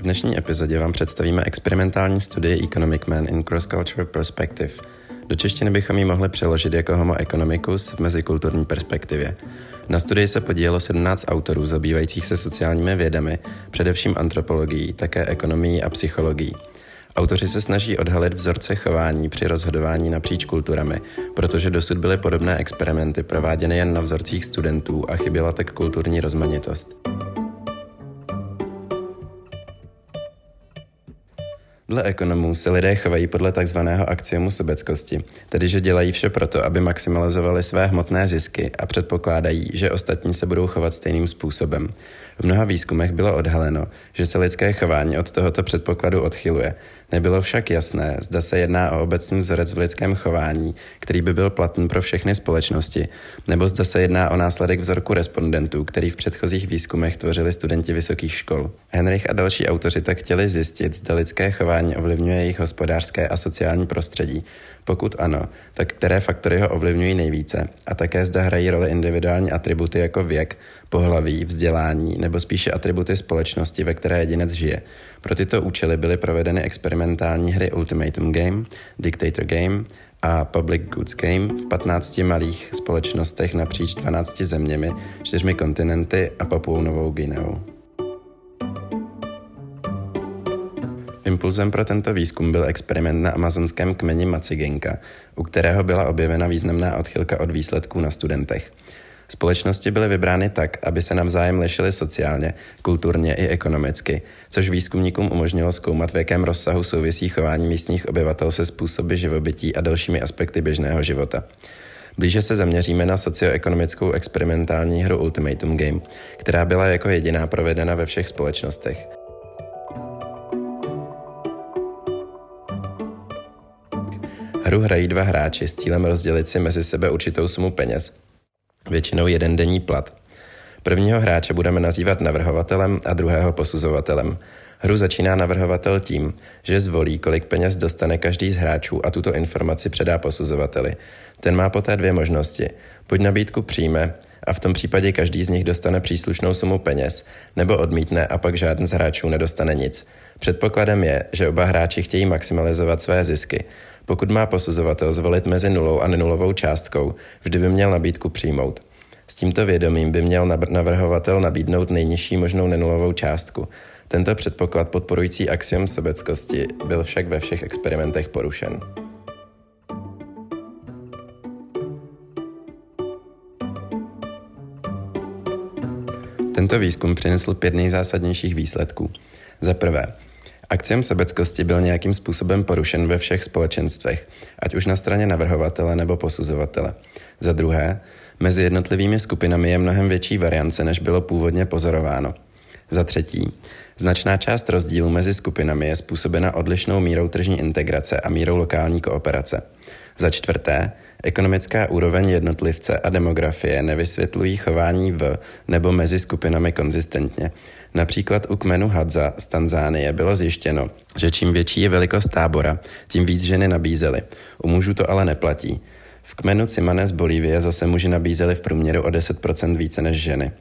V dnešní epizodě vám představíme experimentální studii Economic Man in Cross-Cultural Perspective. Do češtiny bychom ji mohli přeložit jako Homo economicus v mezikulturní perspektivě. Na studii se podílelo 17 autorů zabývajících se sociálními vědami, především antropologií, také ekonomií a psychologií. Autoři se snaží odhalit vzorce chování při rozhodování napříč kulturami, protože dosud byly podobné experimenty prováděny jen na vzorcích studentů a chyběla tak kulturní rozmanitost. Dle ekonomů se lidé chovají podle takzvaného axiomu sobeckosti, tedy že dělají vše proto, aby maximalizovali své hmotné zisky a předpokládají, že ostatní se budou chovat stejným způsobem. V mnoha výzkumech bylo odhaleno, že se lidské chování od tohoto předpokladu odchyluje. Nebylo však jasné, zda se jedná o obecný vzorec v lidském chování, který by byl platný pro všechny společnosti, nebo zda se jedná o následek vzorku respondentů, který v předchozích výzkumech tvořili studenti vysokých škol. Henrich a další autoři tak chtěli zjistit, zda lidské chování ovlivňuje jejich hospodářské a sociální prostředí. Pokud ano, tak které faktory ho ovlivňují nejvíce a také zda hrají roli individuální atributy jako věk, pohlaví, vzdělání nebo spíše atributy společnosti, ve které jedinec žije. Pro tyto účely byly provedeny experimentální hry Ultimatum Game, Dictator Game a Public Goods Game v 15 malých společnostech napříč 12 zeměmi, čtyřmi kontinenty a Papuou Novou Guineou. Impulzem pro tento výzkum byl experiment na amazonském kmeni Macigenka, u kterého byla objevena významná odchylka od výsledků na studentech. Společnosti byly vybrány tak, aby se navzájem lišily sociálně, kulturně i ekonomicky, což výzkumníkům umožnilo zkoumat, v jakém rozsahu souvisí chování místních obyvatel se způsoby živobytí a dalšími aspekty běžného života. Blíže se zaměříme na socioekonomickou experimentální hru Ultimatum Game, která byla jako jediná provedena ve všech společnostech. Hru hrají dva hráči s cílem rozdělit si mezi sebe určitou sumu peněz, většinou jeden denní plat. Prvního hráče budeme nazývat navrhovatelem a druhého posuzovatelem. Hru začíná navrhovatel tím, že zvolí, kolik peněz dostane každý z hráčů a tuto informaci předá posuzovateli. Ten má poté dvě možnosti. Buď nabídku přijme a v tom případě každý z nich dostane příslušnou sumu peněz, nebo odmítne a pak žádný z hráčů nedostane nic. Předpokladem je, že oba hráči chtějí maximalizovat své zisky. Pokud má posuzovatel zvolit mezi nulou a nenulovou částkou, vždy by měl nabídku přijmout. S tímto vědomím by měl navrhovatel nabídnout nejnižší možnou nenulovou částku. Tento předpoklad podporující axiom sobeckosti byl však ve všech experimentech porušen. Tento výzkum přinesl pět nejzásadnějších výsledků. Za prvé, Akciom sebeckosti byl nějakým způsobem porušen ve všech společenstvech, ať už na straně navrhovatele nebo posuzovatele. Za druhé, mezi jednotlivými skupinami je mnohem větší variance, než bylo původně pozorováno. Za třetí, značná část rozdílů mezi skupinami je způsobena odlišnou mírou tržní integrace a mírou lokální kooperace. Za čtvrté, ekonomická úroveň jednotlivce a demografie nevysvětlují chování v nebo mezi skupinami konzistentně. Například u kmenu Hadza z Tanzánie bylo zjištěno, že čím větší je velikost tábora, tím víc ženy nabízely. U mužů to ale neplatí. V kmenu Cimane z Bolívie zase muži nabízeli v průměru o 10% více než ženy.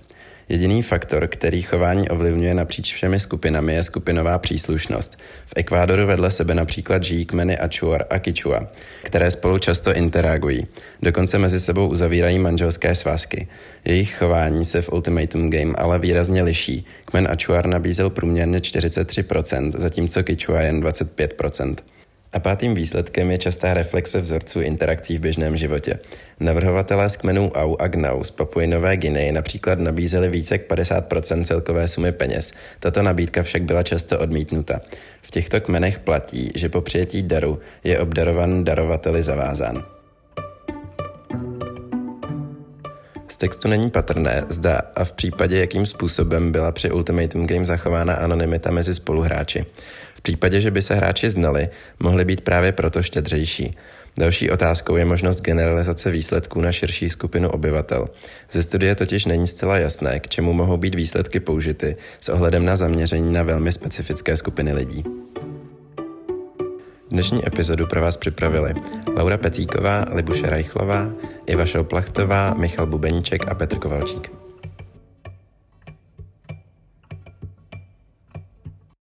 Jediný faktor, který chování ovlivňuje napříč všemi skupinami, je skupinová příslušnost. V Ekvádoru vedle sebe například žijí kmeny Achuar a Kichua, které spolu často interagují. Dokonce mezi sebou uzavírají manželské svazky. Jejich chování se v Ultimatum Game ale výrazně liší. Kmen Achuar nabízel průměrně 43%, zatímco Kichua jen 25%. A pátým výsledkem je častá reflexe vzorců interakcí v běžném životě. Navrhovatelé z kmenů Au a Gnau z Papuji Nové Guinei například nabízeli více jak 50% celkové sumy peněz. Tato nabídka však byla často odmítnuta. V těchto kmenech platí, že po přijetí daru je obdarovan darovateli zavázán. Textu není patrné, zda a v případě jakým způsobem byla při Ultimatum Game zachována anonymita mezi spoluhráči. V případě, že by se hráči znali, mohli být právě proto štědřejší. Další otázkou je možnost generalizace výsledků na širší skupinu obyvatel. Ze studie totiž není zcela jasné, k čemu mohou být výsledky použity s ohledem na zaměření na velmi specifické skupiny lidí. Dnešní epizodu pro vás připravili Laura Pecíková, Libuše Rajchlová, Iva Šouplachtová, Michal Bubeníček a Petr Kovalčík.